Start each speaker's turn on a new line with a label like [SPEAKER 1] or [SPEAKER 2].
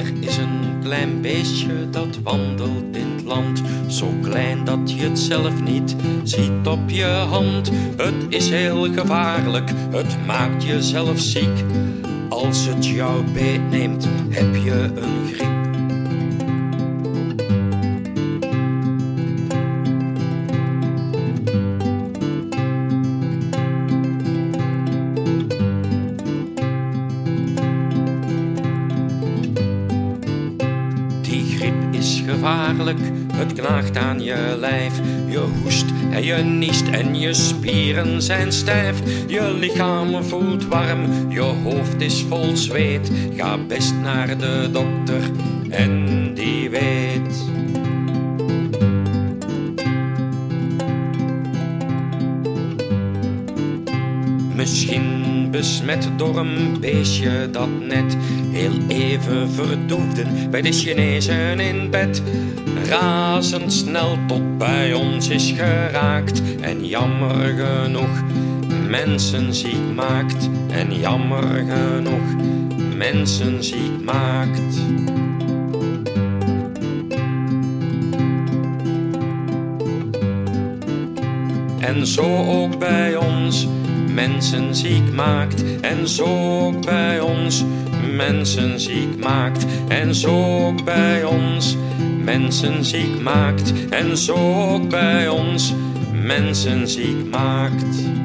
[SPEAKER 1] Er is een klein beestje dat wandelt in het land, zo klein dat je het zelf niet ziet op je hand. Het is heel gevaarlijk, het maakt je zelf ziek. Als het jou beetneemt, heb je een griep. Is gevaarlijk, het knaagt aan je lijf. Je hoest en je niest en je spieren zijn stijf. Je lichaam voelt warm, je hoofd is vol zweet. Ga best naar de dokter en die weet. Misschien besmet door een beestje dat net heel even verdoefde bij de Chinezen in bed. Razendsnel tot bij ons is geraakt en jammer genoeg mensen ziek maakt. En jammer genoeg mensen ziek maakt. En zo ook bij ons mensen ziek maakt. En zo ook bij ons mensen ziek maakt. En zo ook bij ons mensen ziek maakt. En zo ook bij ons mensen ziek maakt.